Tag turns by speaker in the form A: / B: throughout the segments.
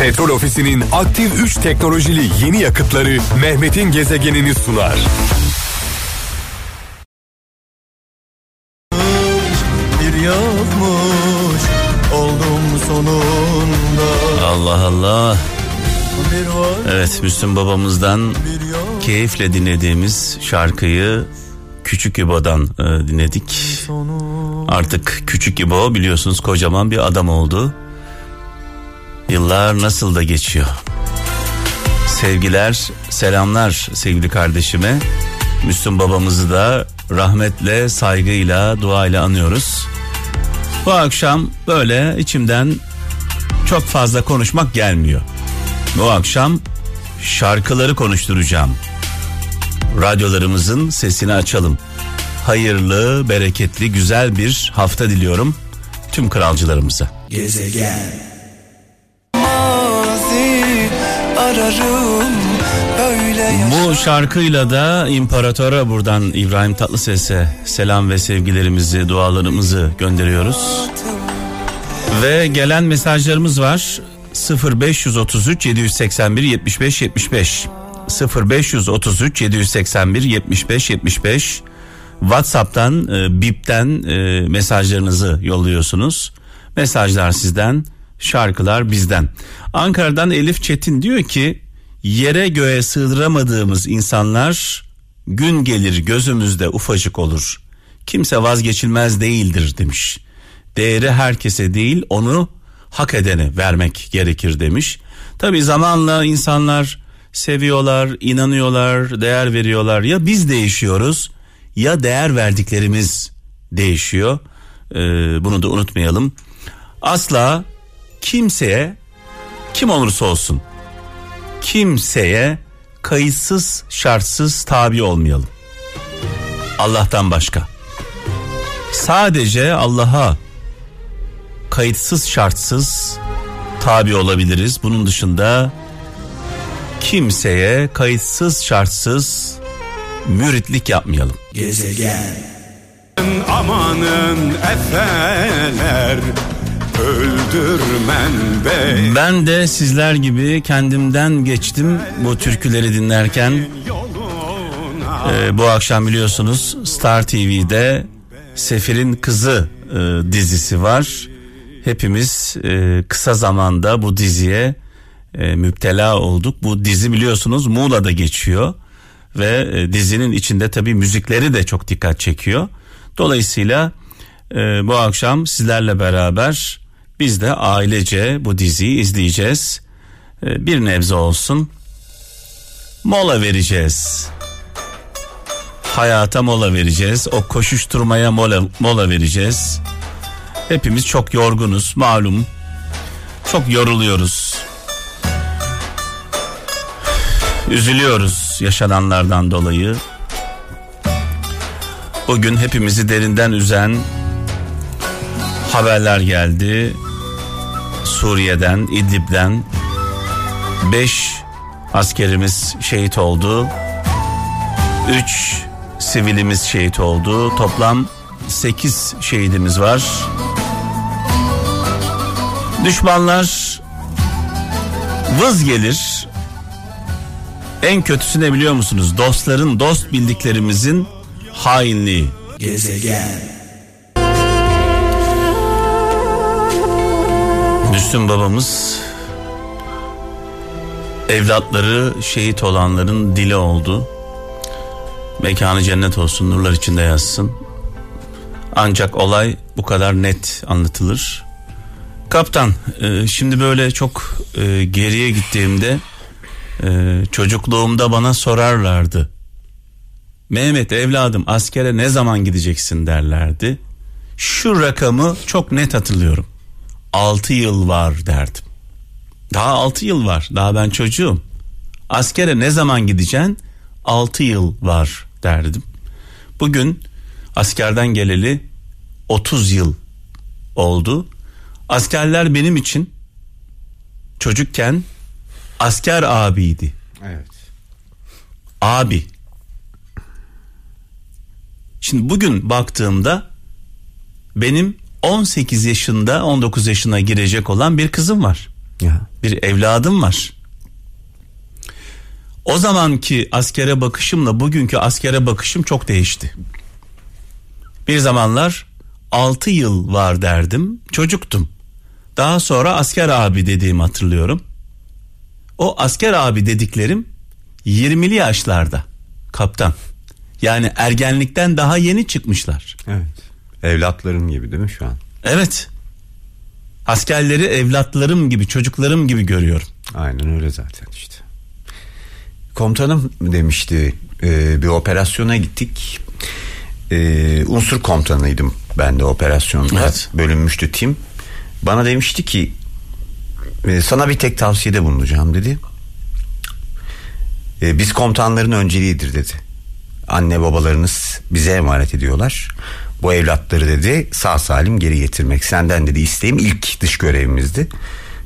A: Petrol Ofisi'nin aktif 3 teknolojili yeni yakıtları Mehmet'in gezegenini sunar.
B: Bir yokmuş oldum sonunda
C: Allah Allah. Evet Müslüm babamızdan keyifle dinlediğimiz şarkıyı Küçük İbo'dan e, dinledik. Artık Küçük İbo biliyorsunuz kocaman bir adam oldu. Yıllar nasıl da geçiyor. Sevgiler, selamlar sevgili kardeşime. Müslüm babamızı da rahmetle, saygıyla, duayla anıyoruz. Bu akşam böyle içimden çok fazla konuşmak gelmiyor. Bu akşam şarkıları konuşturacağım. Radyolarımızın sesini açalım. Hayırlı, bereketli, güzel bir hafta diliyorum tüm kralcılarımıza.
B: mazi ararım böyle
C: Bu şarkıyla da imparatora buradan İbrahim Tatlıses'e selam ve sevgilerimizi, dualarımızı gönderiyoruz. Ve gelen mesajlarımız var. 0533 781 75 75 0533 781 75 75 WhatsApp'tan e, BIP'ten e, mesajlarınızı yolluyorsunuz. Mesajlar sizden, şarkılar bizden. Ankara'dan Elif Çetin diyor ki yere göğe sığdıramadığımız insanlar gün gelir gözümüzde ufacık olur. Kimse vazgeçilmez değildir demiş. Değeri herkese değil onu hak edene vermek gerekir demiş. Tabi zamanla insanlar seviyorlar, inanıyorlar, değer veriyorlar. Ya biz değişiyoruz ya değer verdiklerimiz değişiyor. Ee, bunu da unutmayalım. Asla kimseye kim olursa olsun kimseye kayıtsız şartsız tabi olmayalım. Allah'tan başka. Sadece Allah'a kayıtsız şartsız tabi olabiliriz. Bunun dışında kimseye kayıtsız şartsız müritlik yapmayalım.
D: Amanın efeler öldürmen beni
C: Ben de sizler gibi kendimden geçtim bu türküleri dinlerken. Ee, bu akşam biliyorsunuz Star TV'de Sefir'in Kızı e, dizisi var. Hepimiz e, kısa zamanda bu diziye e, müptela olduk. Bu dizi biliyorsunuz Muğla'da geçiyor ve e, dizinin içinde tabii müzikleri de çok dikkat çekiyor. Dolayısıyla e, bu akşam sizlerle beraber biz de ailece bu diziyi izleyeceğiz. E, bir nebze olsun mola vereceğiz hayata mola vereceğiz. O koşuşturmaya mola, mola vereceğiz. Hepimiz çok yorgunuz malum. Çok yoruluyoruz. Üzülüyoruz yaşananlardan dolayı. Bugün hepimizi derinden üzen haberler geldi. Suriye'den, İdlib'den 5 askerimiz şehit oldu. 3 sivilimiz şehit oldu. Toplam 8 şehidimiz var. Düşmanlar vız gelir. En kötüsü ne biliyor musunuz? Dostların, dost bildiklerimizin hainliği. Müslüm babamız evlatları şehit olanların dili oldu. Mekanı cennet olsun, nurlar içinde yazsın. Ancak olay bu kadar net anlatılır. Kaptan, e, şimdi böyle çok e, geriye gittiğimde e, çocukluğumda bana sorarlardı. Mehmet evladım askere ne zaman gideceksin derlerdi. Şu rakamı çok net hatırlıyorum. 6 yıl var derdim. Daha 6 yıl var. Daha ben çocuğum. Askere ne zaman gideceksin? 6 yıl var derdim. Bugün askerden geleli 30 yıl oldu. Askerler benim için çocukken asker abiydi.
E: Evet.
C: Abi. Şimdi bugün baktığımda benim 18 yaşında 19 yaşına girecek olan bir kızım var.
E: Ya.
C: Bir evladım var. O zamanki askere bakışımla bugünkü askere bakışım çok değişti. Bir zamanlar 6 yıl var derdim. Çocuktum. Daha sonra asker abi dediğimi hatırlıyorum. O asker abi dediklerim 20'li yaşlarda kaptan. Yani ergenlikten daha yeni çıkmışlar.
E: Evet. Evlatlarım gibi değil mi şu an?
C: Evet. Askerleri evlatlarım gibi, çocuklarım gibi görüyorum.
E: Aynen öyle zaten işte. Komutanım demişti e, bir operasyona gittik. E, unsur komutanıydım ben de operasyonda.
C: Evet.
E: Bölünmüştü tim. Bana demişti ki e, sana bir tek tavsiyede bulunacağım dedi. E, biz komutanların önceliğidir dedi. Anne babalarınız bize emanet ediyorlar. Bu evlatları dedi sağ salim geri getirmek. Senden dedi isteğim ilk dış görevimizdi.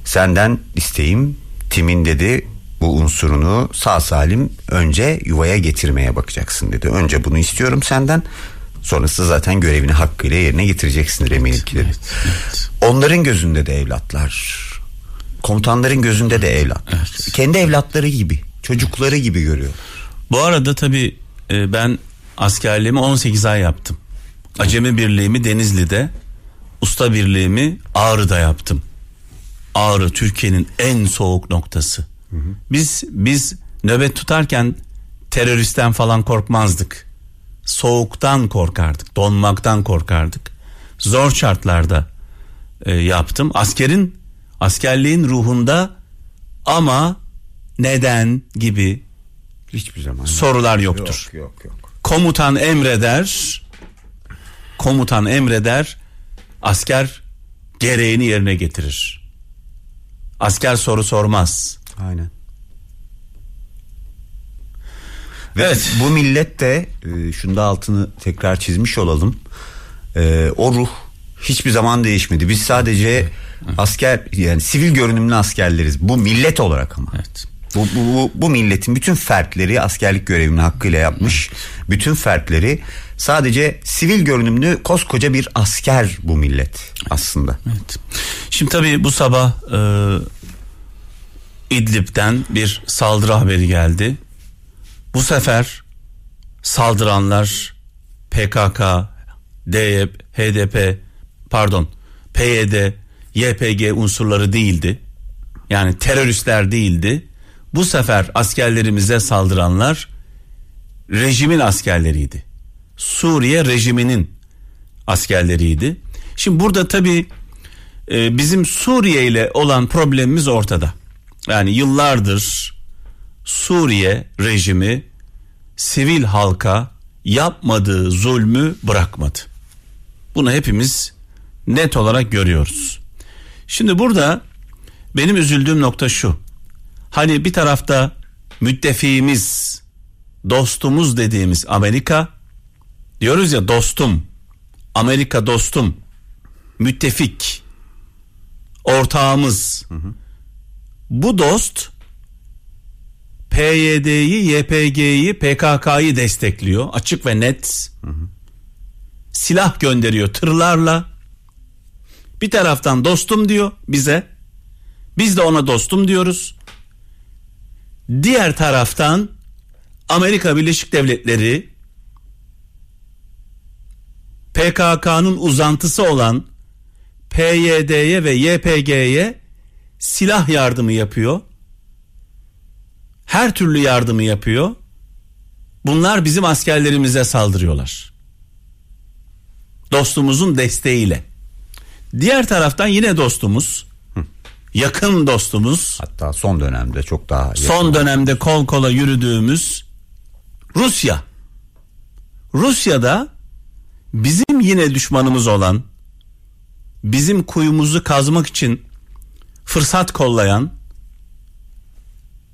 E: Senden isteğim timin dedi bu unsurunu sağ salim önce yuvaya getirmeye bakacaksın dedi. Önce bunu istiyorum senden. Sonrası zaten görevini hakkıyla yerine getireceksindir eminim ki dedi. Onların gözünde de evlatlar. Komutanların gözünde de evlatlar. Kendi evlatları gibi, çocukları gibi görüyor.
C: Bu arada tabii e, ben askerliğimi 18 ay yaptım. Acemi birliğimi Denizli'de, usta birliğimi Ağrı'da yaptım. Ağrı Türkiye'nin en soğuk noktası. Biz biz nöbet tutarken teröristten falan korkmazdık. Soğuktan korkardık, donmaktan korkardık. Zor şartlarda e, yaptım. Askerin askerliğin ruhunda ama neden gibi
E: Hiçbir zaman.
C: sorular yoktur.
E: Yok yok yok.
C: Komutan emreder. Komutan emreder. Asker gereğini yerine getirir. Asker soru sormaz.
E: Aynen. Ve
C: Evet.
E: bu millet de e, şunda altını tekrar çizmiş olalım. E, o ruh hiçbir zaman değişmedi. Biz sadece asker yani sivil görünümlü askerleriz. Bu millet olarak ama.
C: Evet.
E: Bu, bu, bu, bu milletin bütün fertleri askerlik görevini hakkıyla yapmış. Bütün fertleri sadece sivil görünümlü koskoca bir asker bu millet aslında.
C: Evet. Şimdi tabii bu sabah e, İdlib'den bir saldırı haberi geldi. Bu sefer saldıranlar PKK, DYP, HDP, pardon, PYD, YPG unsurları değildi. Yani teröristler değildi. Bu sefer askerlerimize saldıranlar rejimin askerleriydi. Suriye rejiminin askerleriydi. Şimdi burada tabii e, bizim Suriye ile olan problemimiz ortada. Yani yıllardır Suriye rejimi sivil halka yapmadığı zulmü bırakmadı. Bunu hepimiz net olarak görüyoruz. Şimdi burada benim üzüldüğüm nokta şu. Hani bir tarafta müttefiğimiz, dostumuz dediğimiz Amerika diyoruz ya dostum, Amerika dostum, müttefik, ortağımız. Bu dost PYD'yi, YPG'yi, PKK'yı destekliyor. Açık ve net. Silah gönderiyor tırlarla. Bir taraftan dostum diyor bize. Biz de ona dostum diyoruz. Diğer taraftan Amerika Birleşik Devletleri PKK'nın uzantısı olan PYD'ye ve YPG'ye silah yardımı yapıyor. Her türlü yardımı yapıyor. Bunlar bizim askerlerimize saldırıyorlar. Dostumuzun desteğiyle. Diğer taraftan yine dostumuz, yakın dostumuz,
E: Hatta son dönemde çok daha yakın.
C: son dönemde kol kola yürüdüğümüz Rusya. Rusya'da bizim yine düşmanımız olan, bizim kuyumuzu kazmak için fırsat kollayan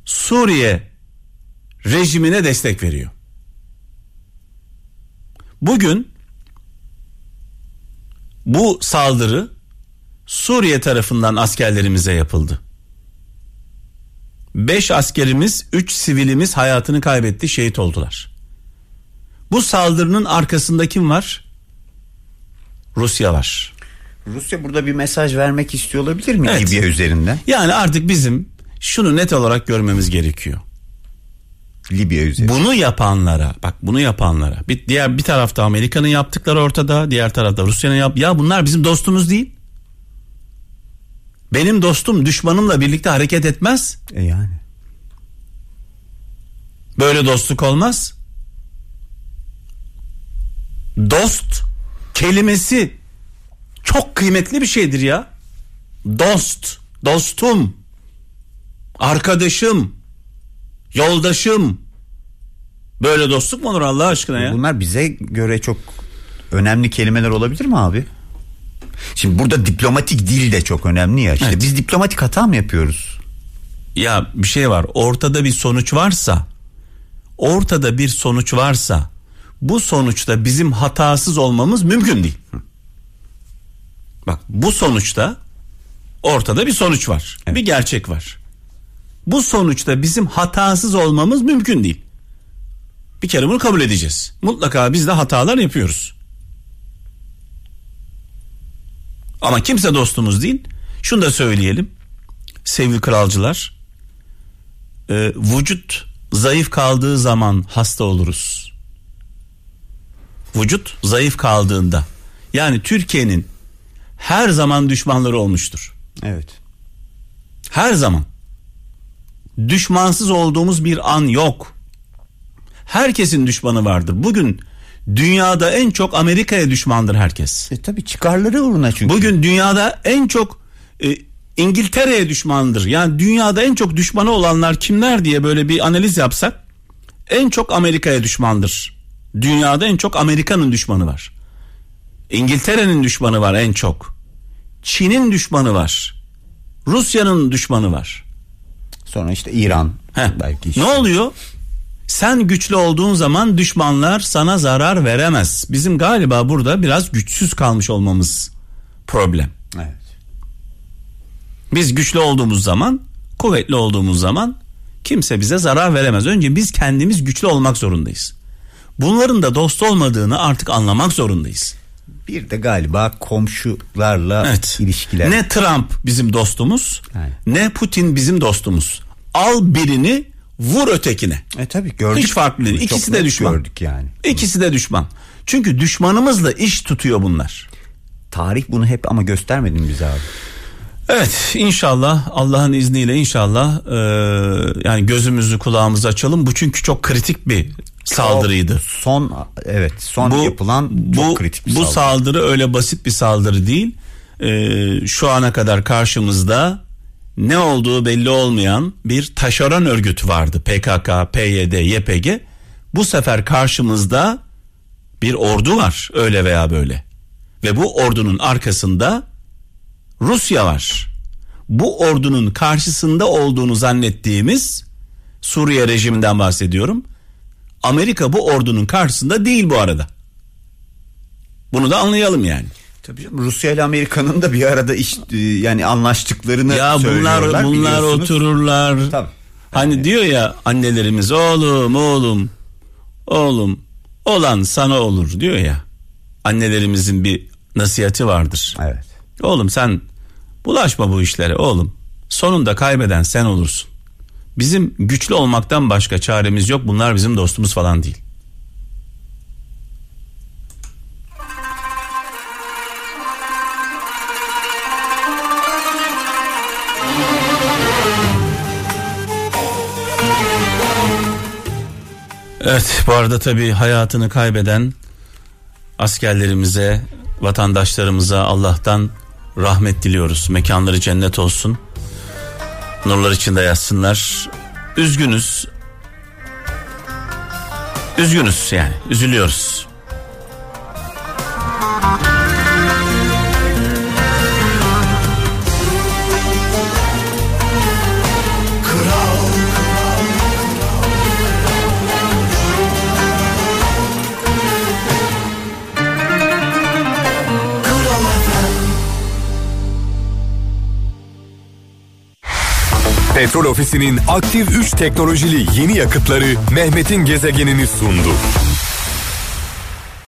C: Suriye rejimine destek veriyor. Bugün bu saldırı Suriye tarafından askerlerimize yapıldı. 5 askerimiz, 3 sivilimiz hayatını kaybetti, şehit oldular. Bu saldırının arkasında kim var? Rusya var.
E: Rusya burada bir mesaj vermek istiyor olabilir mi
C: Evet.
E: Libya üzerinden?
C: Yani artık bizim şunu net olarak görmemiz gerekiyor.
E: Libya üzerinden.
C: Bunu yapanlara bak bunu yapanlara bir diğer bir tarafta Amerika'nın yaptıkları ortada diğer tarafta Rusya'nın yap ya bunlar bizim dostumuz değil. Benim dostum düşmanımla birlikte hareket etmez.
E: E yani.
C: Böyle dostluk olmaz. Dost kelimesi çok kıymetli bir şeydir ya. Dost, dostum, arkadaşım, yoldaşım. Böyle dostluk mu olur Allah aşkına ya?
E: Bunlar bize göre çok önemli kelimeler olabilir mi abi? Şimdi burada diplomatik dil de çok önemli ya. İşte
C: Evet.
E: biz diplomatik hata mı yapıyoruz?
C: Ya bir şey var. Ortada bir sonuç varsa, ortada bir sonuç varsa, bu sonuçta bizim hatasız olmamız mümkün değil. Bak bu sonuçta ortada bir sonuç var.
E: Evet.
C: Bir gerçek var. Bu sonuçta bizim hatasız olmamız mümkün değil. Bir kere bunu kabul edeceğiz. Mutlaka biz de hatalar yapıyoruz. Ama kimse dostumuz değil. Şunu da söyleyelim. Sevgili kralcılar. e, vücut zayıf kaldığı zaman hasta oluruz. Vücut zayıf kaldığında. Yani Türkiye'nin her zaman düşmanları olmuştur.
E: Evet.
C: Her zaman. Düşmansız olduğumuz bir an yok. Herkesin düşmanı vardır. Bugün dünyada en çok Amerika'ya düşmandır herkes.
E: E tabii çıkarları uğruna çünkü.
C: Bugün dünyada en çok e, İngiltere'ye düşmandır. Yani dünyada en çok düşmanı olanlar kimler diye böyle bir analiz yapsak en çok Amerika'ya düşmandır. Dünyada en çok Amerika'nın düşmanı var. İngiltere'nin düşmanı var en çok. Çin'in düşmanı var. Rusya'nın düşmanı var.
E: Sonra işte İran.
C: Heh.
E: Belki işte.
C: Ne oluyor? Sen güçlü olduğun zaman düşmanlar sana zarar veremez. Bizim galiba burada biraz güçsüz kalmış olmamız problem.
E: Evet.
C: Biz güçlü olduğumuz zaman, kuvvetli olduğumuz zaman kimse bize zarar veremez. Önce biz kendimiz güçlü olmak zorundayız. Bunların da dost olmadığını artık anlamak zorundayız.
E: Bir de galiba komşularla
C: Evet.
E: ilişkiler.
C: Ne Trump bizim dostumuz,
E: Aynen.
C: ne Putin bizim dostumuz. Al birini, vur ötekine.
E: E tabii gördük.
C: Hiç farklı değil. İkisi de düşman.
E: Gördük yani.
C: İkisi de düşman. Çünkü düşmanımızla iş tutuyor bunlar.
E: Tarih bunu hep ama göstermedin bize abi.
C: Evet inşallah Allah'ın izniyle inşallah e, yani gözümüzü kulağımızı açalım. Bu çünkü çok kritik bir saldırıydı.
E: Son evet son yapılan çok
C: bu,
E: kritik bir
C: bu
E: saldırı.
C: saldırı öyle basit bir saldırı değil. E, şu ana kadar karşımızda ne olduğu belli olmayan bir taşeron örgütü vardı. PKK, PYD, YPG. Bu sefer karşımızda bir ordu var öyle veya böyle. Ve bu ordunun arkasında Rusya var. Bu ordunun karşısında olduğunu zannettiğimiz Suriye rejiminden bahsediyorum. Amerika bu ordunun karşısında değil bu arada. Bunu da anlayalım yani.
E: Tabii canım, Rusya ile Amerika'nın da bir arada iş e, yani anlaştıklarını
C: Ya bunlar
E: söylüyorlar,
C: bunlar otururlar.
E: Tabii.
C: Hani diyor ya annelerimiz oğlum oğlum oğlum olan sana olur diyor ya. Annelerimizin bir nasihati vardır.
E: Evet.
C: Oğlum sen bulaşma bu işlere oğlum. Sonunda kaybeden sen olursun. Bizim güçlü olmaktan başka çaremiz yok. Bunlar bizim dostumuz falan değil. Evet bu arada tabii hayatını kaybeden askerlerimize, vatandaşlarımıza Allah'tan rahmet diliyoruz. Mekanları cennet olsun. Nurlar içinde yatsınlar. Üzgünüz. Üzgünüz yani. Üzülüyoruz.
A: Petrol Ofisi'nin aktif 3 teknolojili yeni yakıtları Mehmet'in gezegenini sundu.